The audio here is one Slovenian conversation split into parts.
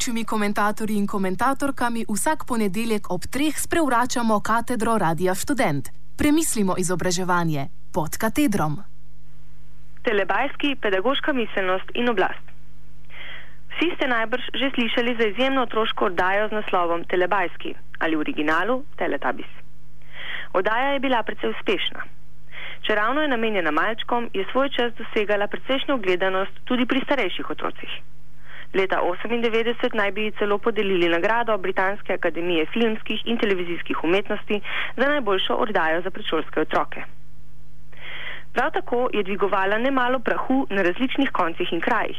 gostujočimi komentatorji in komentatorkami vsak ponedeljek ob treh sprevračamo katedro Radia Student. Premislimo izobraževanje pod katedrom. Telebajski, pedagoška miselnost in oblast. Vsi ste najbrž že slišali za izjemno otroško oddajo z naslovom Telebajski ali v originalu Teletabis. Oddaja je bila precej uspešna. Če ravno je namenjena malčkom, je svoj čas dosegala precejšnjo gledanost tudi pri starejših otrocih. Leta 1998 naj bi celo podelili nagrado Britanske akademije filmskih in televizijskih umetnosti za najboljšo oddajo za predšolske otroke. Prav tako je dvigovala nemalo prahu na različnih koncih in krajih,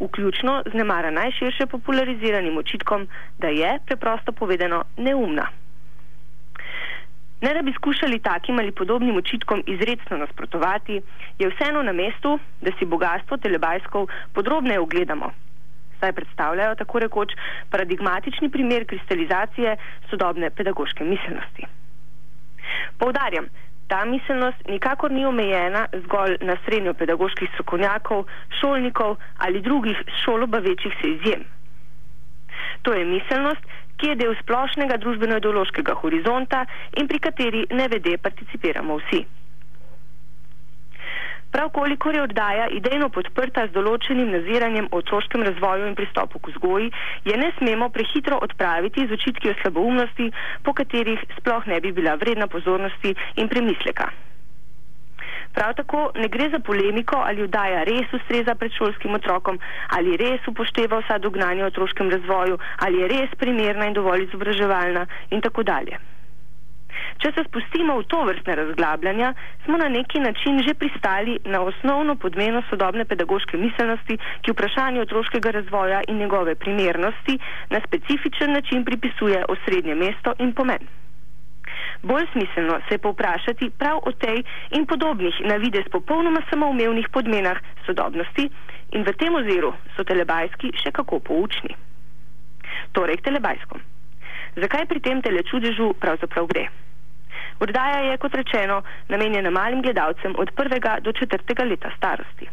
vključno z nemara najširše populariziranim očitkom, da je, preprosto povedano, neumna. Ne da bi skušali takim ali podobnim očitkom izredno nasprotovati, je vseeno na mestu, da si bogatstvo telebajskov podrobneje ogledamo saj predstavljajo tako rekoč paradigmatični primer kristalizacije sodobne pedagoške miselnosti. Poudarjam, ta miselnost nikakor ni omejena zgolj na srednjo pedagoških strokovnjakov, šolnikov ali drugih šolobavečih se izjem. To je miselnost, ki je del splošnega družbeno-ideološkega horizonta in pri kateri ne vede participiramo vsi. Prav kolikor je oddaja idejno podprta z določenim naziranjem o otroškem razvoju in pristopu k vzgoji, je ne smemo prehitro odpraviti z očitki o slaboumnosti, po katerih sploh ne bi bila vredna pozornosti in premisleka. Prav tako ne gre za polemiko, ali oddaja res ustreza predšolskim otrokom, ali res upošteva vsa dognanja o otroškem razvoju, ali je res primerna in dovolj izobraževalna in tako dalje. Če se spustimo v to vrstne razglabljanja, smo na neki način že pristali na osnovno podmeno sodobne pedagoške miselnosti, ki vprašanju otroškega razvoja in njegove primernosti na specifičen način pripisuje osrednje mesto in pomen. Bolj smiselno se je povprašati prav o tej in podobnih na videz popolnoma samoumevnih podmenah sodobnosti in v tem oziru so telebajski še kako poučni. Torej k telebajskom. Zakaj pri tem telečudežu pravzaprav gre? Oddaja je, kot rečeno, namenjena malim gledalcem od prvega do četrtega leta starosti.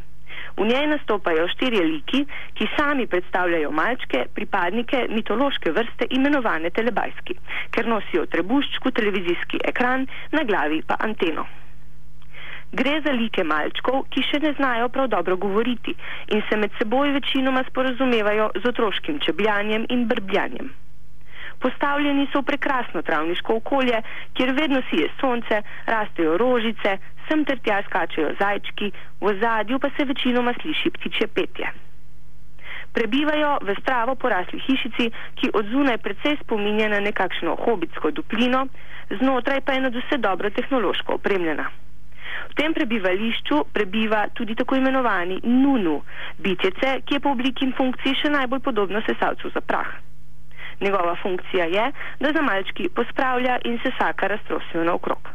V njej nastopajo štirje liki, ki sami predstavljajo malčke, pripadnike mitološke vrste imenovane telebajski, ker nosijo trebuščku televizijski ekran, na glavi pa anteno. Gre za like malčkov, ki še ne znajo prav dobro govoriti in se med seboj večinoma sporazumevajo z otroškim čebljanjem in brbljanjem. Postavljeni so v prekrasno travniško okolje, kjer vedno sije sonce, rastejo rožice, sem ter tja skačejo zajčki, v zadju pa se večinoma sliši ptiče petje. Prebivajo v stravo porasli hišici, ki od zunaj precej spominja na nekakšno hobitsko duplino, znotraj pa je nad vse dobro tehnološko opremljena. V tem prebivališču prebiva tudi tako imenovani Nunu, bitjece, ki je po obliki in funkciji še najbolj podobno sesalcu za prah. Njegova funkcija je, da za malčki pospravlja in se vsaka raztrosijo naokrog.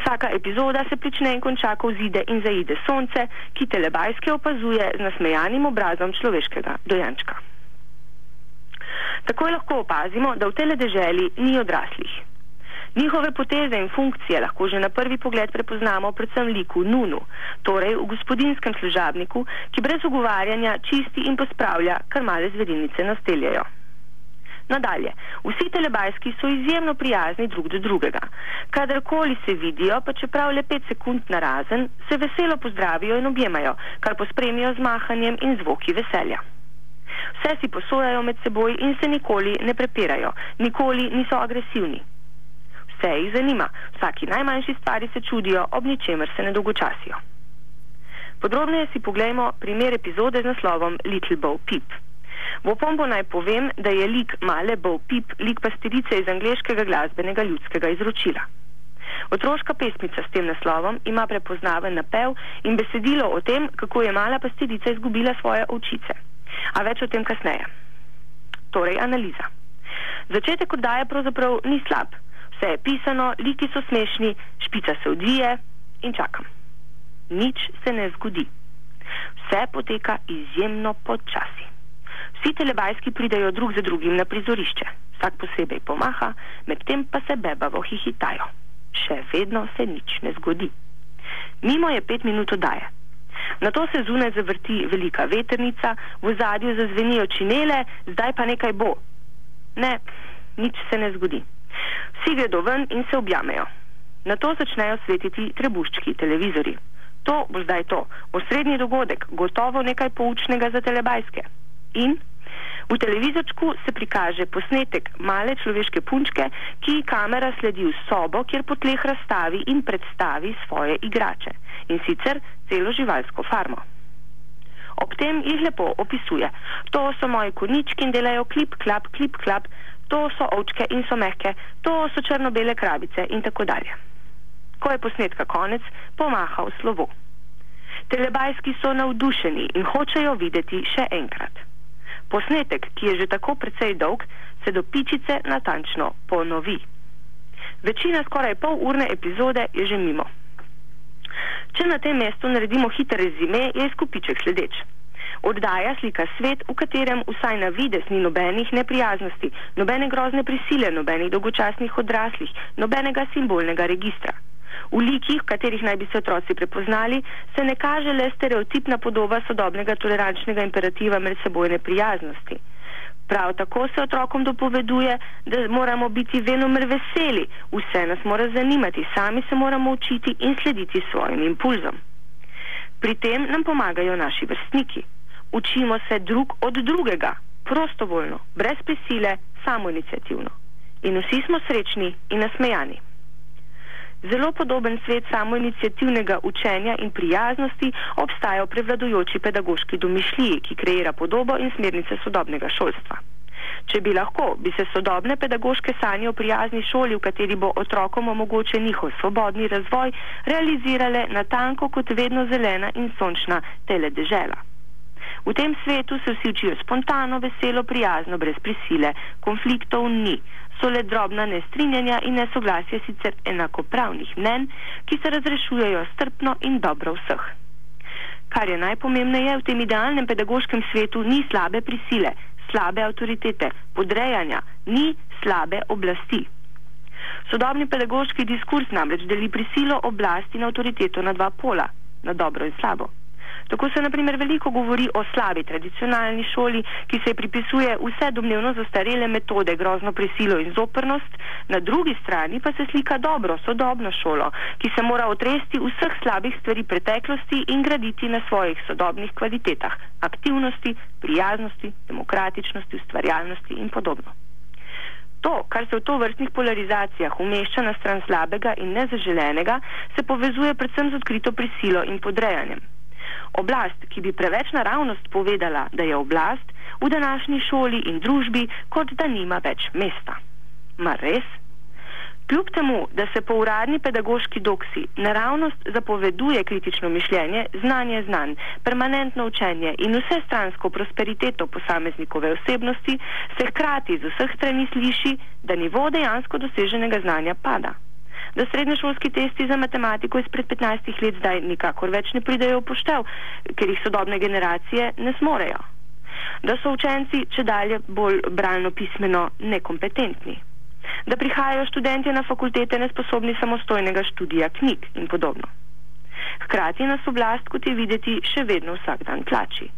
Vsaka epizoda se prične in konča, ko vzide in zaide sonce, ki telebajske opazuje z nasmejanim obrazom človeškega dojančka. Takoj lahko opazimo, da v teledeželi ni odraslih. Njihove poteze in funkcije lahko že na prvi pogled prepoznamo predvsem liku Nunu, torej v gospodinskem služabniku, ki brez ugovarjanja čisti in pospravlja, kar male zvedinice nasteljajo. Nadalje, vsi telebajski so izjemno prijazni drug do drugega. Kadarkoli se vidijo, pa čeprav le pet sekund narazen, se veselo pozdravijo in objemajo, kar pospremijo z mahanjem in zvoki veselja. Vse si posojajo med seboj in se nikoli ne prepirajo, nikoli niso agresivni. Vse jih zanima, vsaki najmanjši stvari se čudijo, ob ničemer se ne dolgočasijo. Podrobneje si poglejmo primer epizode z naslovom Little Bow Peep. V opombo naj povem, da je lik Male Bo Pip lik pastirice iz angliškega glasbenega ljudskega izročila. Otroška pesmica s tem naslovom ima prepoznaven napev in besedilo o tem, kako je mala pastirica izgubila svoje očice. A več o tem kasneje. Torej, analiza. Začetek oddaje pravzaprav ni slab. Vse je pisano, liki so smešni, špica se odvije in čakam. Nič se ne zgodi. Vse poteka izjemno počasi. Vsi telebajski pridejo drug za drugim na prizorišče, vsak posebej pomaha, medtem pa se bebavo hihitajo. Še vedno se nič ne zgodi. Mimo je pet minut oddaje. Na to se zunaj zavrti velika veternica, v zadju zazvenijo činele, zdaj pa nekaj bo. Ne, nič se ne zgodi. Vsi gredo ven in se objamejo. Na to začnejo svetiti trebuščki, televizori. To bo zdaj to, osrednji dogodek, gotovo nekaj poučnega za telebajske. In v televizorčku se prikaže posnetek male človeške punčke, ki kamera sledi v sobo, kjer po tleh razstavi in predstavi svoje igrače. In sicer celo živalsko farmo. Ob tem jih lepo opisuje. To so moji konički in delajo klip, klap, klip, klap, to so ovčke in so mehke, to so črno-bele krabice in tako dalje. Ko je posnetka konec, pomaha v slovo. Telebajski so navdušeni in hočejo videti še enkrat. Posnetek, ki je že tako precej dolg, se do pičice natančno ponovi. Večina skoraj pol urne epizode je že mimo. Če na tem mestu naredimo hiter rezime, je izkupiček sledeč. Oddaja slika svet, v katerem vsaj na vides ni nobenih neprijaznosti, nobene grozne prisile, nobenih dolgočasnih odraslih, nobenega simbolnega registra. V likih, v katerih naj bi se otroci prepoznali, se ne kaže le stereotipna podoba sodobnega tolerančnega imperativa medsebojne prijaznosti. Prav tako se otrokom dopoveduje, da moramo biti venomer veseli, vse nas mora zanimati, sami se moramo učiti in slediti svojim impulzom. Pri tem nam pomagajo naši vrstniki. Učimo se drug od drugega, prostovoljno, brez prisile, samoinicijativno. In vsi smo srečni in nasmejani. Zelo podoben svet samoinicijativnega učenja in prijaznosti obstaja v prevladujoči pedagoški domišljiji, ki kreira podobo in smernice sodobnega šolstva. Če bi lahko, bi se sodobne pedagoške sanje o prijazni šoli, v kateri bo otrokom omogočen njihov svobodni razvoj, realizirale na tanko kot vedno zelena in sončna teledežela. V tem svetu se vsi učijo spontano, veselo, prijazno, brez prisile, konfliktov ni so le drobna nestrinjanja in nesoglasje sicer enakopravnih mnen, ki se razrešujejo strpno in dobro vseh. Kar je najpomembneje v tem idealnem pedagoškem svetu, ni slabe prisile, slabe avtoritete, podrejanja, ni slabe oblasti. Sodobni pedagoški diskurs namreč deli prisilo oblasti in avtoriteto na dva pola, na dobro in slabo. Tako se naprimer veliko govori o slabi tradicionalni šoli, ki se pripisuje vse domnevno zastarele metode, grozno prisilo in zoprnost, na drugi strani pa se slika dobro, sodobno šolo, ki se mora otresti vseh slabih stvari preteklosti in graditi na svojih sodobnih kvalitetah, aktivnosti, prijaznosti, demokratičnosti, ustvarjalnosti in podobno. To, kar se v to vrstnih polarizacijah umešča na stran slabega in nezaželenega, se povezuje predvsem z odkrito prisilo in podrejanjem. Oblast, ki bi preveč naravnost povedala, da je oblast, v današnji šoli in družbi, kot da nima več mesta. Mar res? Kljub temu, da se po uradni pedagoški doksi naravnost zapoveduje kritično mišljenje, znanje znanj, permanentno učenje in vse stransko prosperiteto posameznikove osebnosti, se hkrati z vseh strani sliši, da nivo dejansko doseženega znanja pada da srednješolski testi za matematiko izpred 15 let zdaj nikakor več ne pridejo v poštev, ker jih sodobne generacije ne smorejo. Da so učenci če dalje bolj bralno pismeno nekompetentni. Da prihajajo študentje na fakultete nesposobni samostojnega študija knjig in podobno. Hkrati nas oblast, kot je videti, še vedno vsak dan tlači.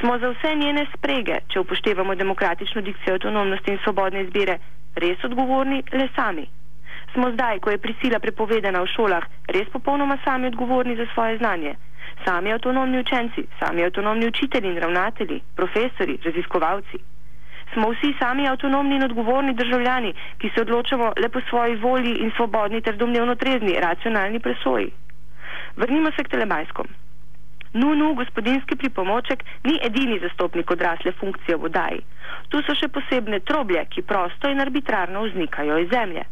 Smo za vse njene sprege, če upoštevamo demokratično dikcijo avtonomnosti in svobodne izbire, res odgovorni le sami smo zdaj, ko je prisila prepovedana v šolah, res popolnoma sami odgovorni za svoje znanje. Sami avtonomni učenci, sami avtonomni učitelji in ravnatelji, profesori, raziskovalci. Smo vsi sami avtonomni in odgovorni državljani, ki se odločamo le po svoji volji in svobodni ter domnevno trezni, racionalni presoji. Vrnimo se k telemajskom. NUNU, gospodinski pripomoček, ni edini zastopnik odrasle funkcije v vodaji. Tu so še posebne troblje, ki prosto in arbitrarno vznikajo iz zemlje.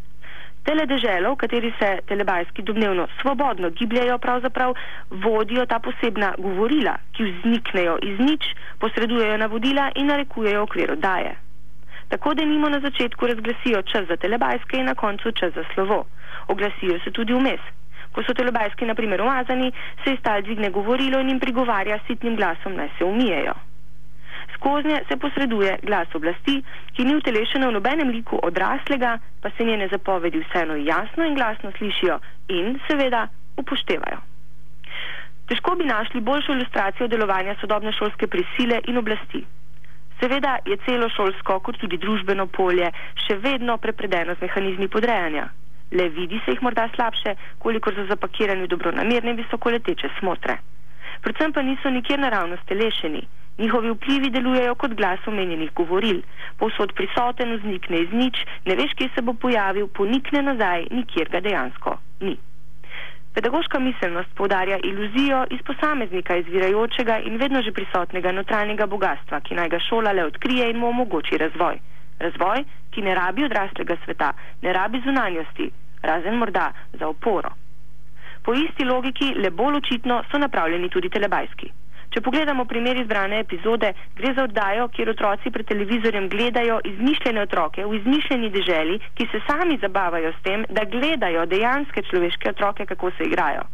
Teledeželo, v kateri se telebajski domnevno svobodno gibljajo, pravzaprav vodijo ta posebna govorila, ki vzniknejo iz nič, posredujejo navodila in narekujejo okvir oddaje. Tako da nimo na začetku razglasijo čas za telebajske in na koncu čas za slovo. Oglasijo se tudi vmes. Ko so telebajski naprimer umazani, se iz tal dvigne govorilo in jim prigovarja sitnim glasom, naj se umijejo. Skoznje se posreduje glas oblasti, ki ni utelešena v nobenem liku odraslega, pa se njene zapovedi vseeno jasno in glasno slišijo in seveda upoštevajo. Težko bi našli boljšo ilustracijo delovanja sodobne šolske prisile in oblasti. Seveda je celo šolsko, kot tudi družbeno polje, še vedno prepredeno z mehanizmi podrejanja. Le vidi se jih morda slabše, kolikor so zapakirani v dobronamerne visokoleteče smotre. Predvsem pa niso nikjer naravno stelešeni. Njihovi vplivi delujejo kot glas omenjenih govoril. Povsod prisoten vznikne iz nič, ne veš, kje se bo pojavil, ponikne nazaj, nikjer ga dejansko ni. Pedagoška miselnost povdarja iluzijo iz posameznika izvirajočega in vedno že prisotnega notranjega bogatstva, ki naj ga šola le odkrije in mu omogoči razvoj. Razvoj, ki ne rabi odraslega sveta, ne rabi zunanjosti, razen morda za oporo. Po isti logiki, le bolj očitno, so napravljeni tudi telebajski. Če pogledamo primer izbrane epizode, gre za oddajo, kjer otroci pred televizorjem gledajo izmišljene otroke v izmišljeni deželi, ki se sami zabavajo s tem, da gledajo dejanske človeške otroke, kako se igrajo.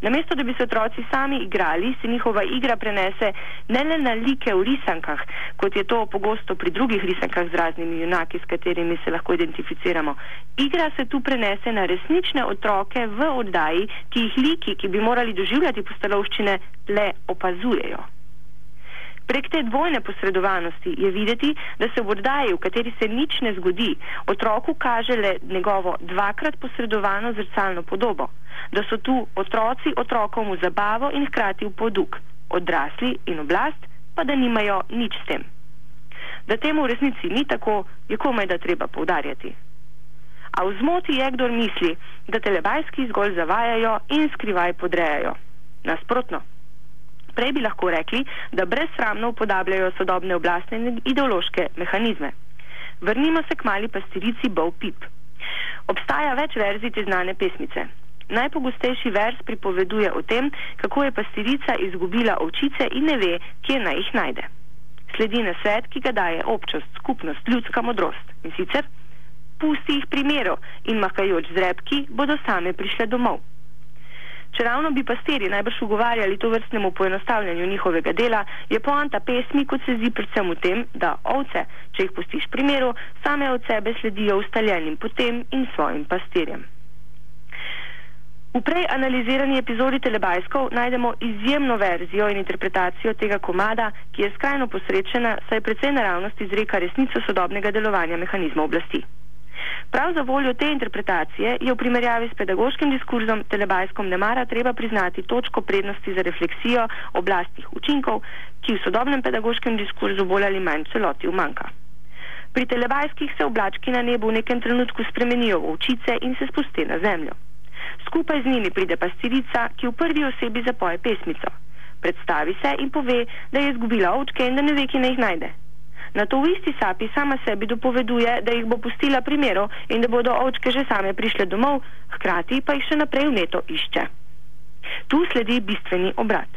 Namesto, da bi se otroci sami igrali, se njihova igra prenese ne le na like v risankah, kot je to pogosto pri drugih risankah z raznimi junaki, s katerimi se lahko identificiramo. Igra se tu prenese na resnične otroke v oddaji, ki jih liki, ki bi morali doživljati postalovščine, le opazujejo. Prek te dvojne posredovanosti je videti, da se v oddaji, v kateri se nič ne zgodi, otroku kaže le njegovo dvakrat posredovano zrcalno podobo da so tu otroci otrokom v zabavo in hkrati v poduk, odrasli in oblast pa da nimajo nič s tem. Da temu v resnici ni tako, je komaj da treba povdarjati. A v zmoti je, kdo misli, da telebajski zgolj zavajajo in skrivaj podrejajo. Nasprotno. Prej bi lahko rekli, da brezsramno upodabljajo sodobne oblastne in ideološke mehanizme. Vrnimo se k mali pastirici Bow Pip. Obstaja več verzij te znane pesmice. Najpogostejši vers pripoveduje o tem, kako je pastirica izgubila ovčice in ne ve, kje naj jih najde. Sledi na svet, ki ga daje občost, skupnost, ljudska modrost. In sicer, pusti jih primeru in makajoč z repki bodo same prišle domov. Če ravno bi pastiri najbrž ugovarjali to vrstnemu poenostavljanju njihovega dela, je poanta pesmi, kot se zdi predvsem v tem, da ovce, če jih pustiš primeru, same od sebe sledijo ustaljenim potem in svojim pastirjem. V prej analizirani epizodi Telebajskov najdemo izjemno verzijo in interpretacijo tega komada, ki je skrajno posrečena, saj precej naravnost izreka resnico sodobnega delovanja mehanizma oblasti. Prav za voljo te interpretacije je v primerjavi s pedagoškim diskurzom Telebajskom nemara treba priznati točko prednosti za refleksijo oblastnih učinkov, ki v sodobnem pedagoškem diskurzu bolj ali manj celoti umanka. Pri Telebajskih se oblački na nebu v nekem trenutku spremenijo v očice in se spusti na zemljo. Skupaj z njimi pride pastirica, ki v prvi osebi zapoje pesmico. Predstavi se in pove, da je izgubila ovčke in da ne ve, kje naj jih najde. Na to v isti sapi sama sebi dopoveduje, da jih bo pustila primeru in da bodo ovčke že same prišle domov, hkrati pa jih še naprej vneto išče. Tu sledi bistveni obrat.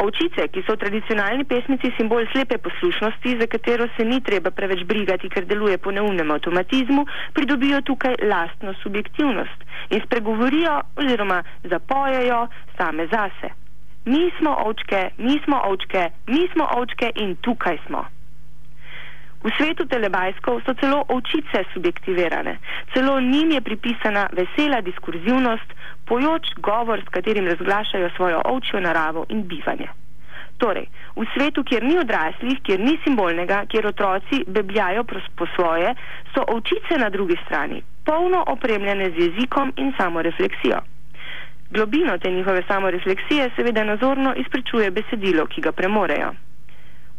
Ovčice, ki so v tradicionalni pesmici simbol slepe poslušnosti, za katero se ni treba preveč brigati, ker deluje po neumnem avtomatizmu, pridobijo tukaj lastno subjektivnost in spregovorijo oziroma zapojejo same zase. Mi smo ovčke, mi smo ovčke, mi smo ovčke in tukaj smo. V svetu telebajskov so celo ovčice subjektivirane, celo njim je pripisana vesela diskurzivnost, pojoč govor, s katerim razglašajo svojo ovčjo naravo in bivanje. Torej, v svetu, kjer ni odraslih, kjer ni simbolnega, kjer otroci bebljajo po svoje, so ovčice na drugi strani, polno opremljene z jezikom in samorefleksijo. Globino te njihove samorefleksije seveda nazorno izpričuje besedilo, ki ga premorejo.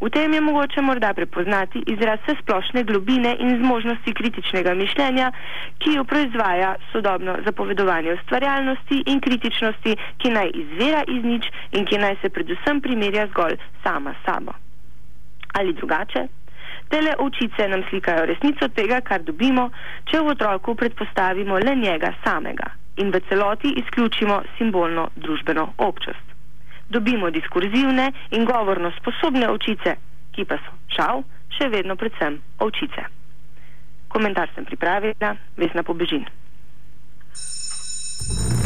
V tem je mogoče morda prepoznati izraz vse splošne globine in zmožnosti kritičnega mišljenja, ki jo proizvaja sodobno zapovedovanje ustvarjalnosti in kritičnosti, ki naj izvira iz nič in ki naj se predvsem primerja zgolj sama s sabo. Ali drugače? Tele očice nam slikajo resnico tega, kar dobimo, če v otroku predpostavimo le njega samega in v celoti izključimo simbolno družbeno občost dobimo diskurzivne in govorno sposobne očice, ki pa so, žal, še vedno predvsem očice. Komentar sem pripravila, Vesna Pobežin. thank you